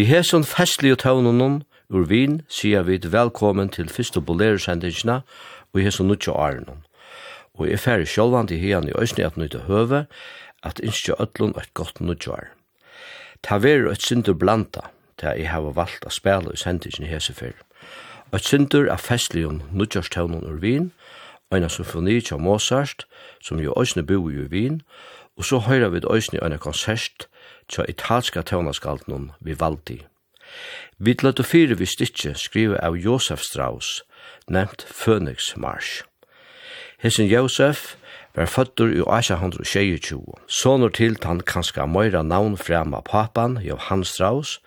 Vi hesson festlige tøvnunum ur vin sier vi velkommen til fyrste boleresendingina og hesson nutja årenum. Og jeg færre sjålvandi hian i òsni at nøyta høve at innskja öllun et gott nutja år. Ta veru et sindur blanda ta jeg hava valgt a spela i sendingina hese fyr. Eit sindur af festligum nutjarstøvnun ur vin, eina symfoni tja Mozart, som jo òsni boi i vin, og så høyra vi òsni eina konsert tja italska tøvnaskaldnum Vivaldi. Vi løtte fire vi stikje skrive av Josef Strauss, nevnt Phoenix Marsh. Hessen Josef var føddur i 1822, sonur til tann kanska møyra navn frema papan Johan Strauss,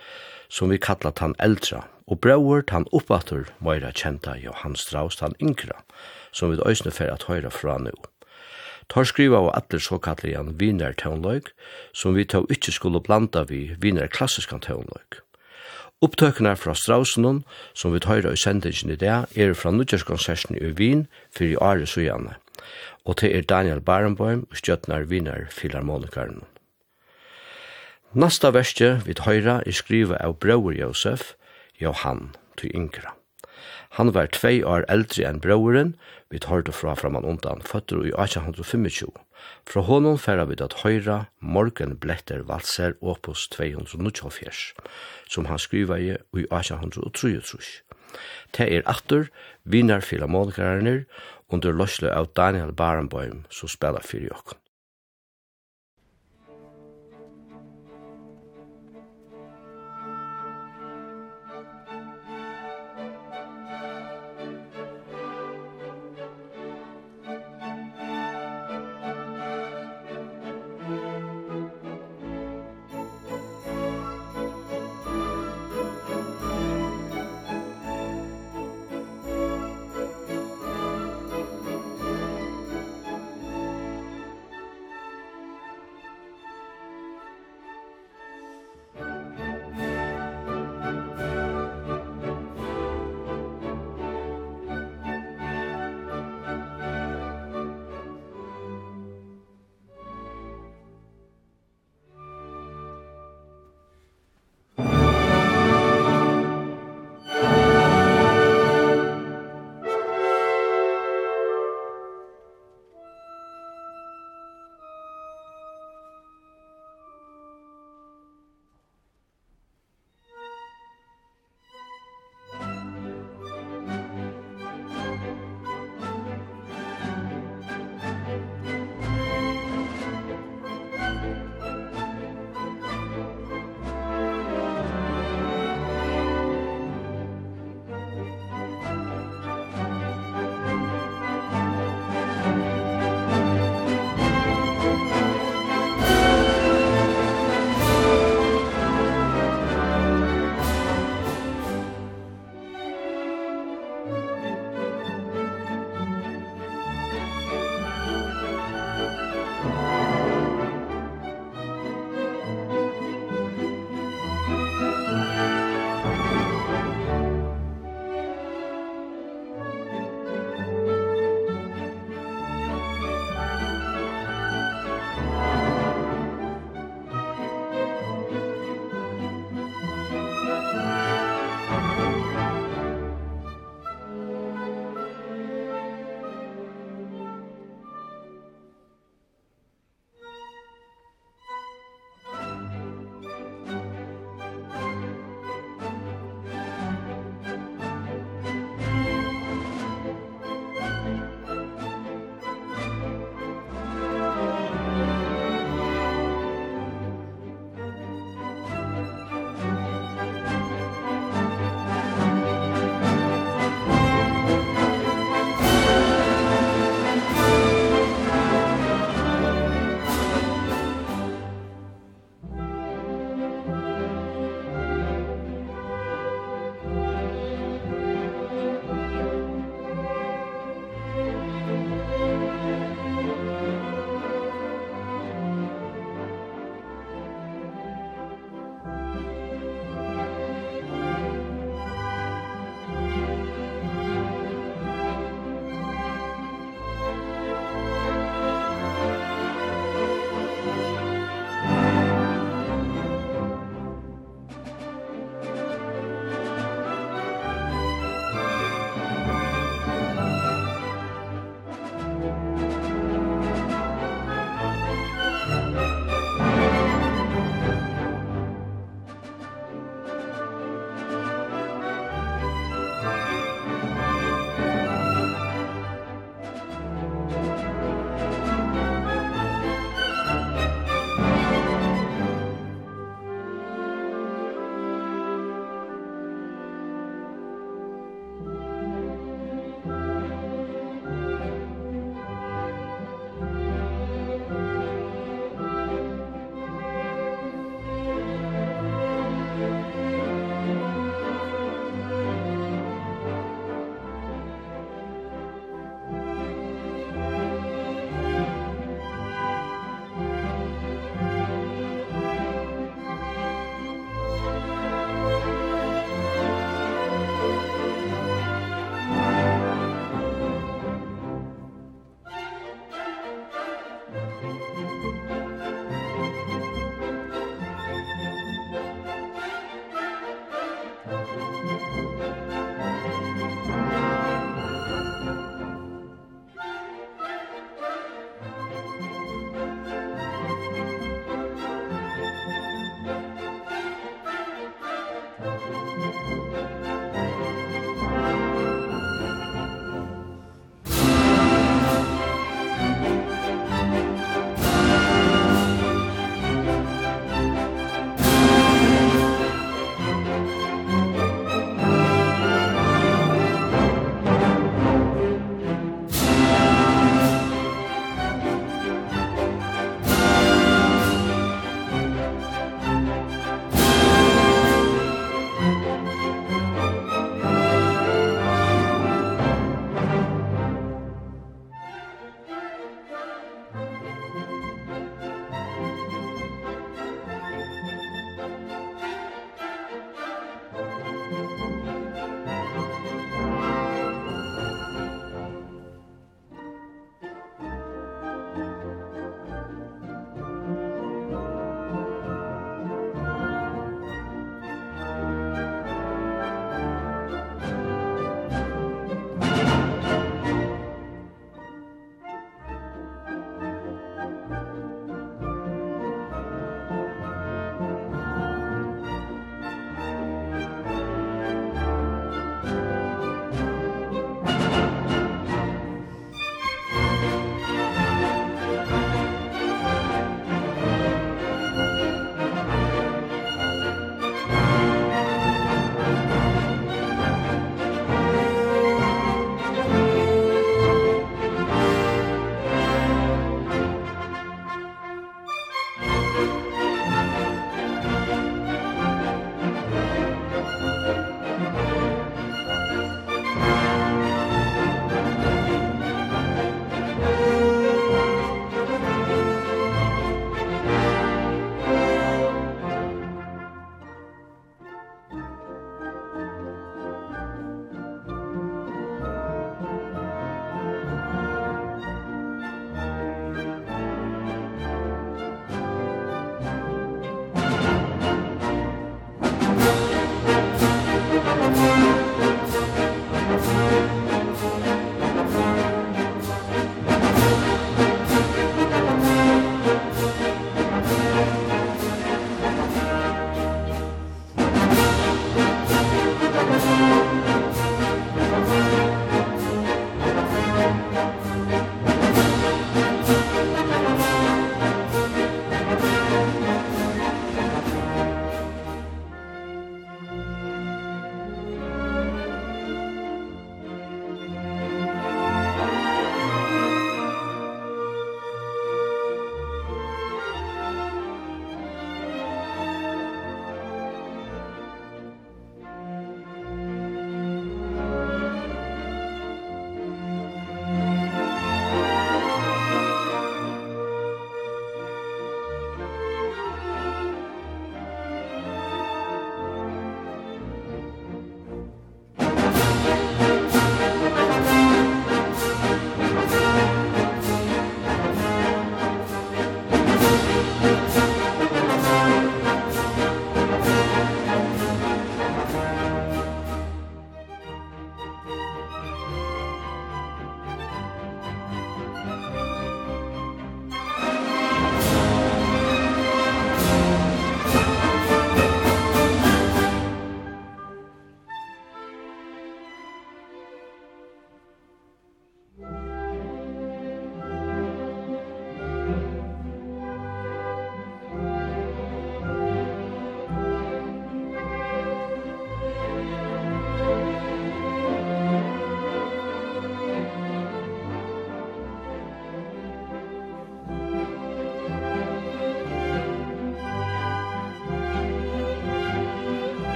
som vi kalla tann eldra, og brauer tann oppatur møyra kjenta Johan Strauss tann yngra, som vi døysne fer at høyra fra nu. Tar skriva av atler såkallian vinar tånløyk, som vi tå ikkje skulle blanda vi vinar klassiskan tånløyk. Upptøkene fra Strausenon, som vi tøyra i sendingen i dag, er fra Nudjerskonserten i Wien for i Are Sujane, og til er Daniel Barenboim og Stjøtnar Wiener Filharmonikaren. Nasta verste vi tøyra er skriva av Brauer Josef, Johan, til Inkra. Han var tvei år eldre enn brøveren, vi tar det fra fra man undan, føtter i 1825. Fra honom færa vi at høyra Morgen Bletter Valser opus 224, som han skriva i 1833. Det er atter vinnar filharmonikarerne under løsle av Daniel Barenboim som spela fyrir jokken.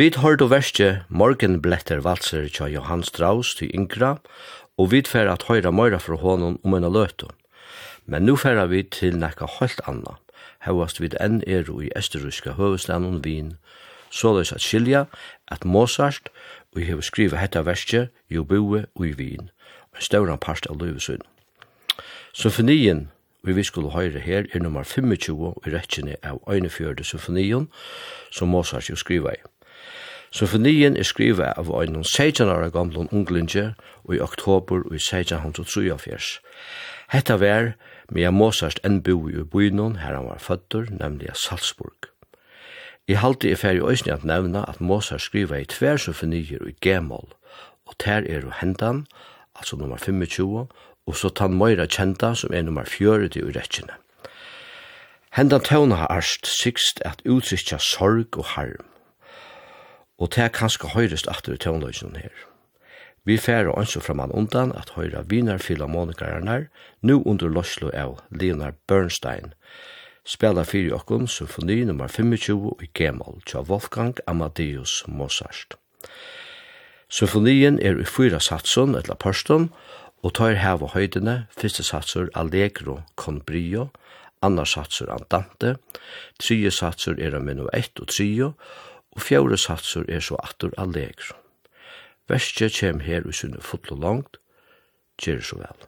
Vid du verste morgenbletter valser tja Johan Strauss til Ingra, og vi fer at høyra møyra fra hånden om en løtu. Men nu færa vi til nekka høylt anna. Hevast vi enn er i østerryska høvestanen Wien, løs at skilja at Mozart, og hever skriva hetta verste, jo boe i Wien, en stauran part av løyvesun. Symfonien, vi vi skulle høyre her, er nummer 25 i rettjene av 41 symfonien, som Mozart jo skriva i. Symfonien er skriva av ein 16 år gamle unglinge og i oktober og i 1673. Hetta vær med Mozart enn bo i byen her han var føtter, nemlig Salzburg. I halte er ferdig òsni at nevna at Mozart skriva i tver symfonier i G-moll, og ter er jo hendan, altså nummer 25, og så tann Moira kjenta som er nummer 40 i rettjene. Hendan tøvna har arst sikst at utsikja sorg og harm, og det er kanskje høyrest atter i tøvnløsjonen her. Vi færer også framan undan at høyra vinar filharmonikararnar, nu under Loslo av Leonard Bernstein, spela fyrir okkum symfoni nummer 25 i G-moll tja Wolfgang Amadeus Mozart. Symfonien er i fyra satsun, etla pørstum, og tar heva høydene, fyrste satsur Allegro con brio, annar satsur Andante, tredje satsur er av minno 1 og 3, og fjore satsur er så attur allegro. Vestje kjem her i sunne fotlo langt, kjer så vel.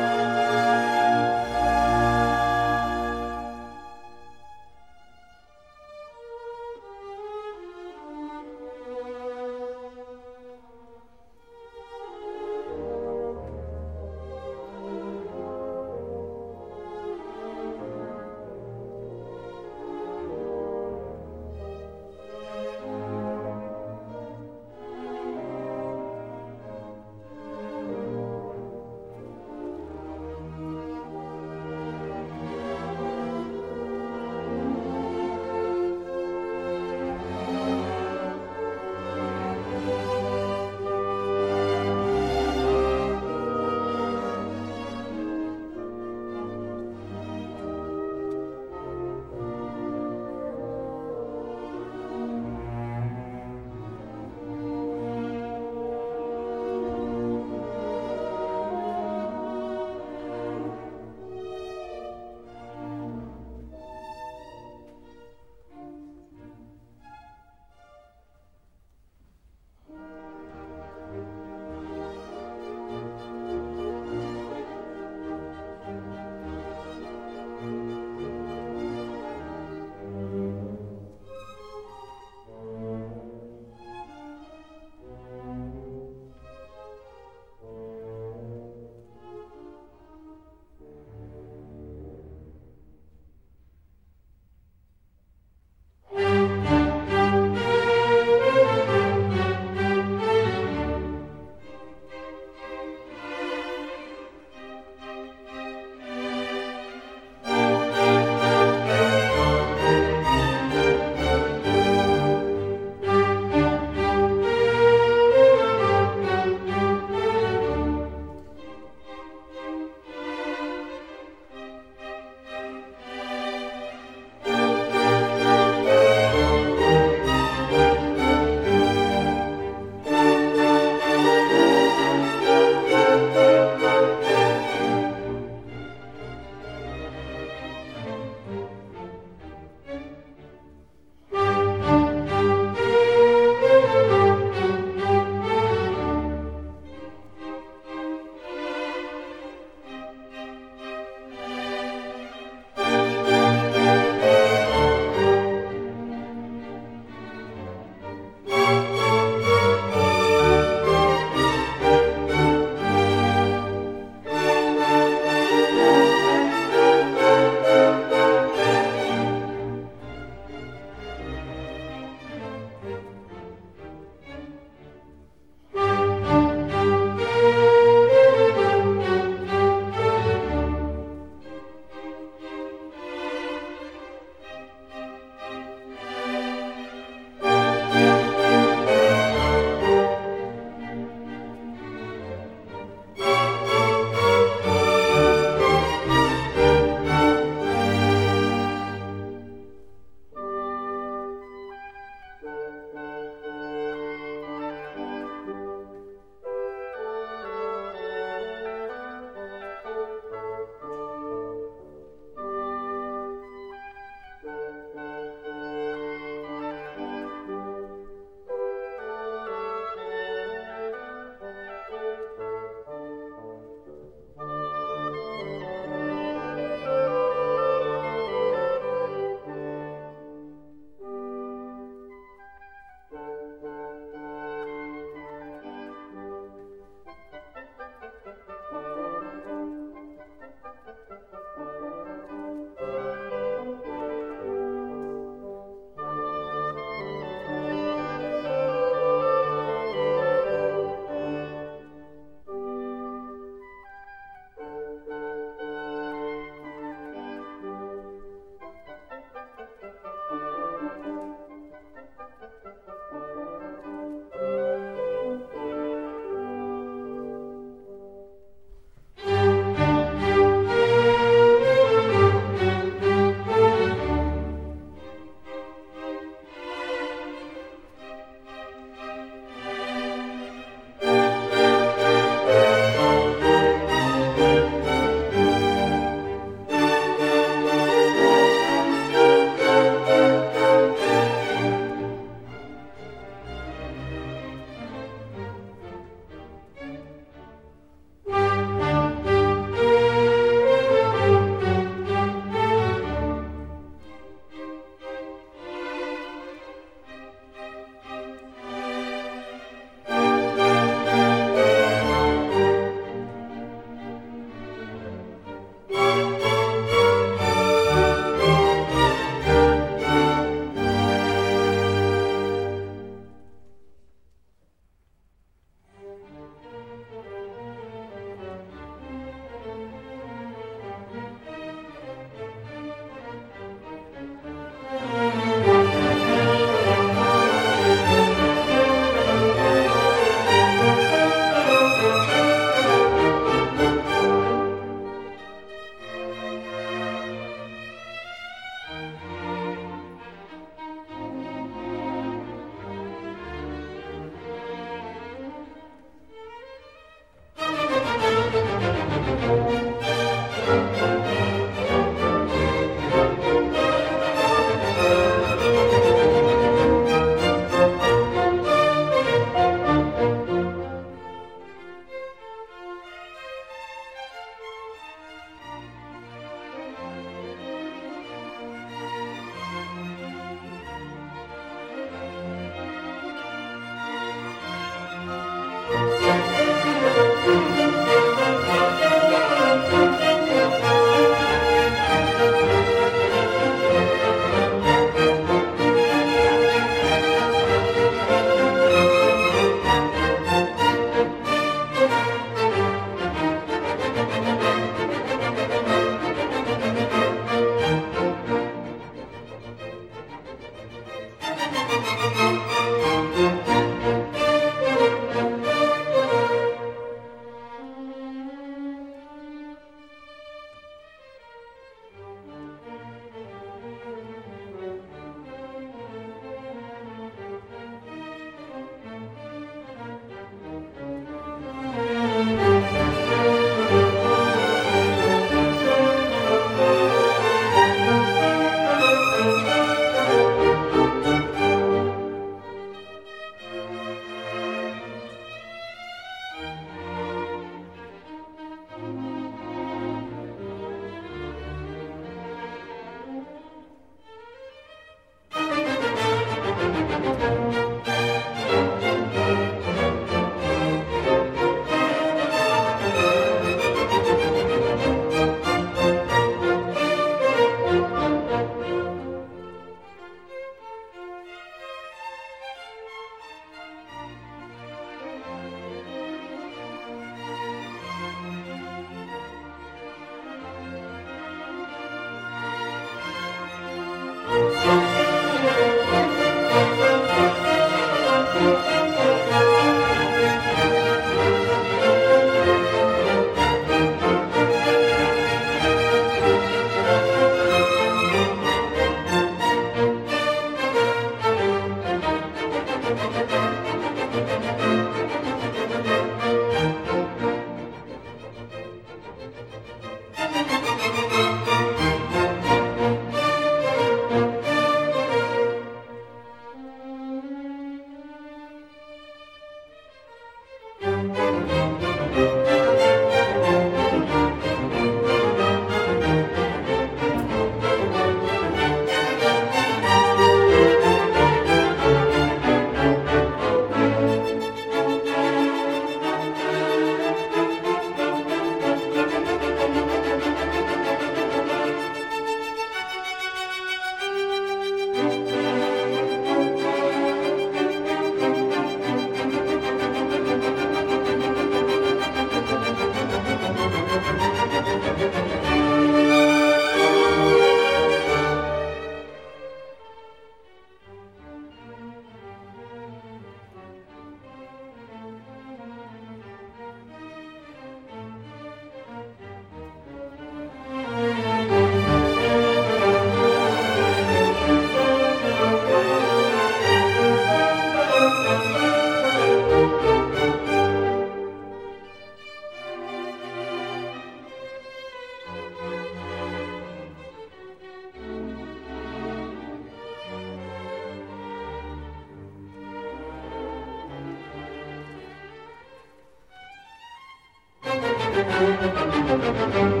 Musik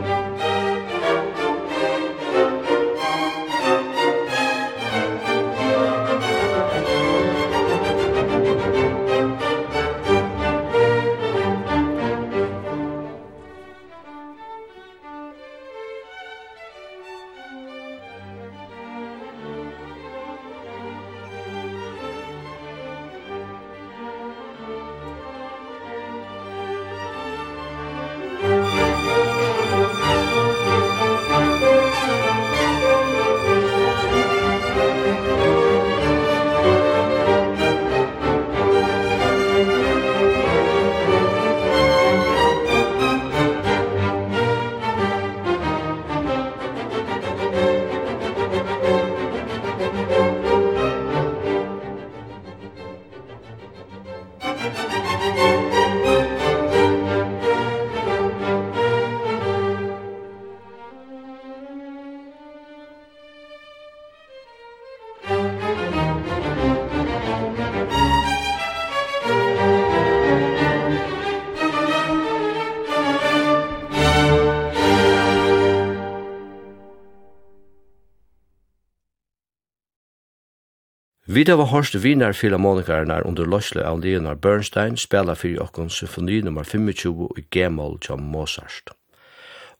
Vi da var hørst vinar filharmonikarna under løsle av Leonard Bernstein spela fyrir okkon symfoni nummer 25 i G-moll til Mozart.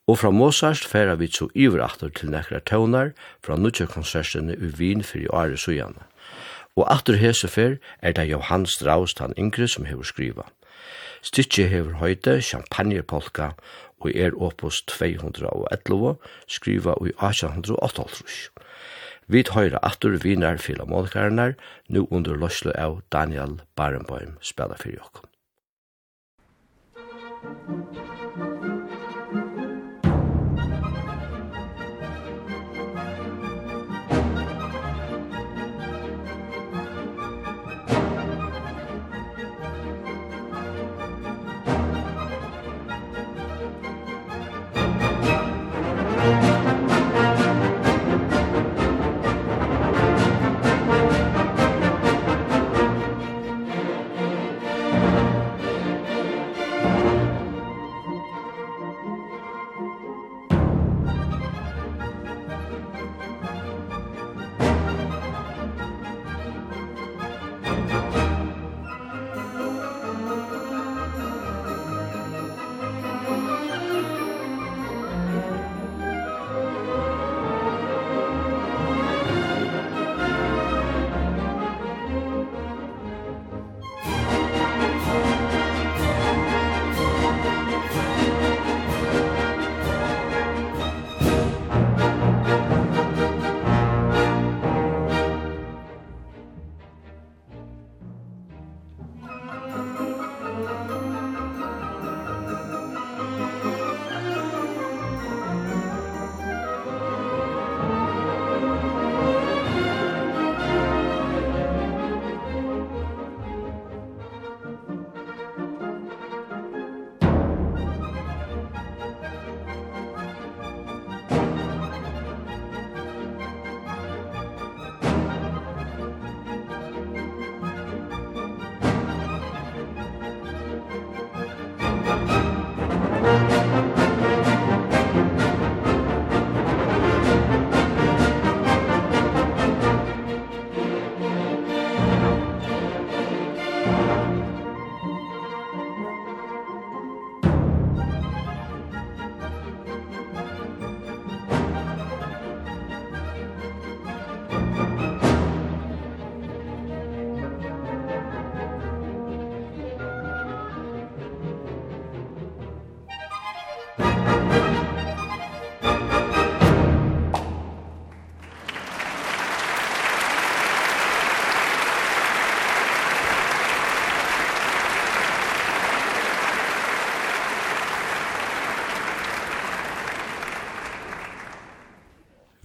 Og fra Mozart færa vi så iverachtur til nekra tøvnar fra nutja konsertene i Wien fyrir åre sujane. Og aftur hesefer er det Johan Strauss han yngre som hever skriva. Stitje hever høyde champagnepolka og er opus 211 skriva i 1888. Vi høyra atur vinar filharmonikarenar, nu under løslu av Daniel Barenboim spela fyrir jokkum. Thank you.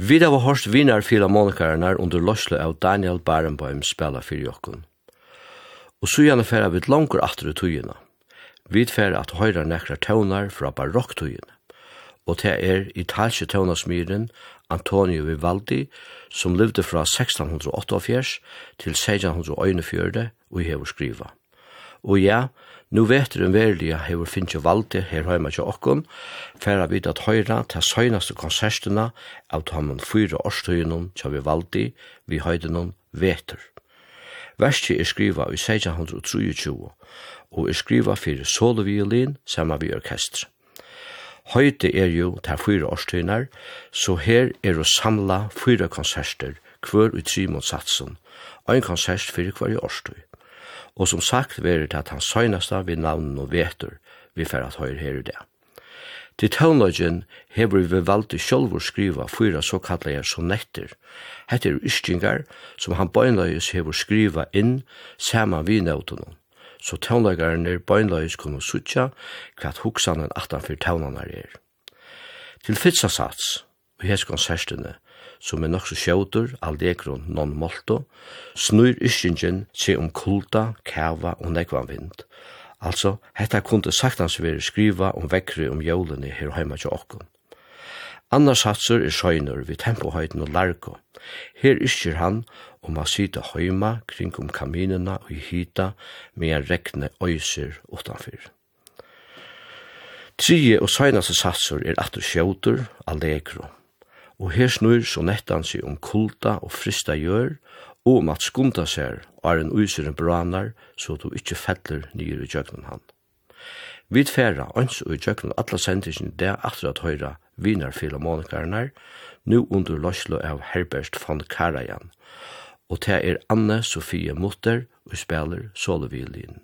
Vi har hørt vinar fila monikarenar under løsle av Daniel Barenboim spela fyrir jokkun. Og så gjerne færa vi langur atru tugina. Vi færa at høyra nekra tøvnar fra barokktugina. Og det er italske tøvnasmyren Antonio Vivaldi, som levde fra 1688 til 1641 og hever skriva. Og ja, Nu veteren verliga hefur finnst valgte her heima til okkon, jeg vid at høyra til søgnaste konsertene av tommen fyra årstøyene til vi valgte, vi høydunum veter. Verski er skriva i 1623 og er skriva fyrir soloviolin saman vi orkestra. Høyde er jo til fyra årstøyunar, så her er å samla fyra konserter hver utri mot satsen, og en konsert fyrir hver i årstøy og som sagt verir det at han søgnasta vi navnen og vetur vi fer at høyre her i det. Til tøvnløgjen hever vi valgte sjolvor skriva fyra såkallega sonetter. Hette er ystingar som han bøgnløyes hever skriva inn saman vi nøvdunum. Så tøvnløygaren er bøgnløyes kunne sutja kvart hoksanen atan fyr tøvnanar er. Til fytsa sats, og heskon særstene, som er nokso sjåtur, aldegron non molto, snur ischingen se om kulda, kava og nekvan vind. Altså, hetta kunde saktans veri skriva om vekkri om jólene her heima til okkon. Annars satsur er sjøynur vi tempohøyden og larko. Her ischir han om a sita heima kring om kaminina og hita medan rekne øyser utanfyr. Trije og søgnaste satsur er atur sjåtur, allegro og her snur så nettan seg om kulta og frista gjør, og om at skunda seg er en usyren branar, så du ikkje fettler nyr i jøgnen han. Vi tfæra ans og i jøgnen atla sendisjen det atra at høyra vinar filharmonikarnar, nu under loslo av Herbert von Karajan, og det er Anne Sofie Mutter og spiller soloviolinen.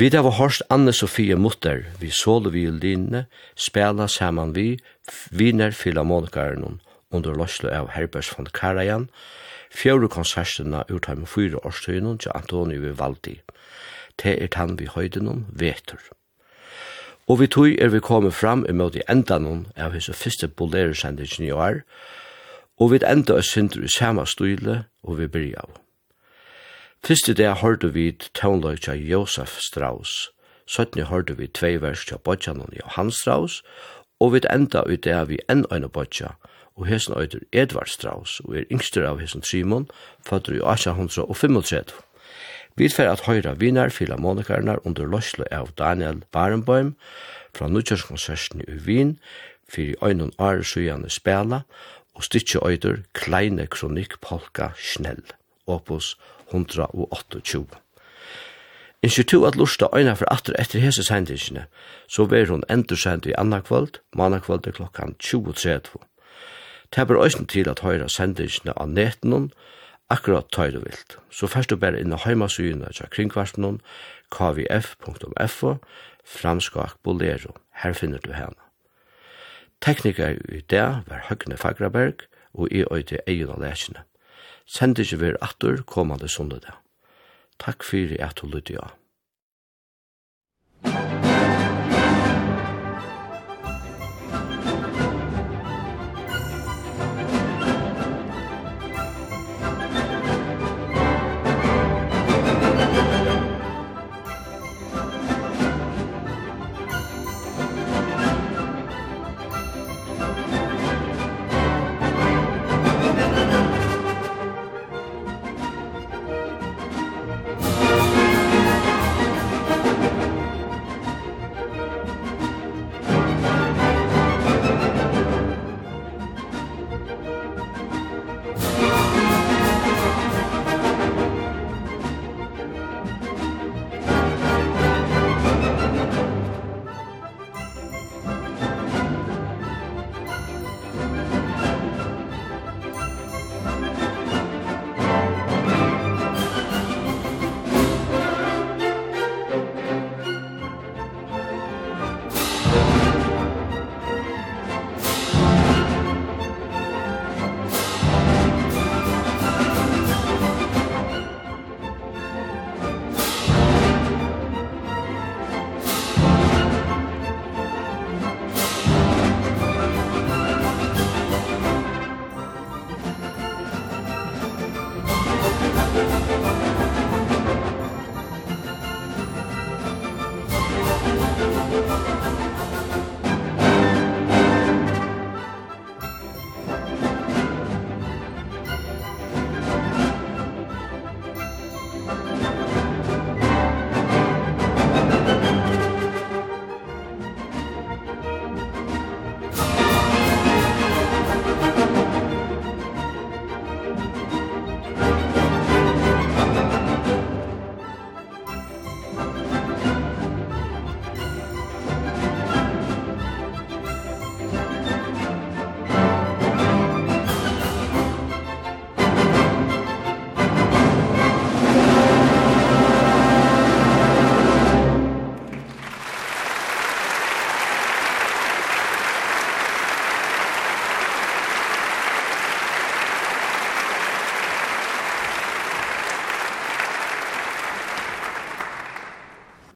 Vi da var hørst Anne-Sofie Mutter, vi såle vi i linne, spela saman vi, viner filharmonikaren under løslo av Herbers von Karajan, fjøre konserterna ut av fyra årstøynen til Antonio Vivaldi. Te er tann vi høydenon vetur. Og vi tog er vi kommet fram imot enda noen av hese første boleresendingen i år, og vi enda oss synder i samme style, og vi bryr av. Fyrste dag hørte vi tånløy tja Josef Strauss, søttene hørte vi tvei vers tja bodjanon Johan Strauss, og vi enda ut det vi enn øyne bodja, og hesen øyder Edvard Strauss, og er yngster av hesen Simon, fødder i 1835. Vi fer at høyra vinar filharmonikarnar under løslo av Daniel Barenboim fra Nudjørskonserten i Wien, fyrir øynun are sujane spela, og stitje øyder Kleine Kronikk Polka Schnell, opus 128. Innskjer to at lusta øyna for atter etter hese sendingene, så ver hun endursend i annakvöld, mannakvöld er klokkan 20.30. Det ber òsne til at høyra sendingene av netenon, akkurat tøyre vilt. Så først du bare inn i heimasugene til kringkvartenen, kvf.fo, framskak bolero. Her finner du henne. Tekniker i det var Høgne Fagraberg, og i øyde egen av lesene sender ikke vi atter kommande sundag. Takk fyrir at du lytte av.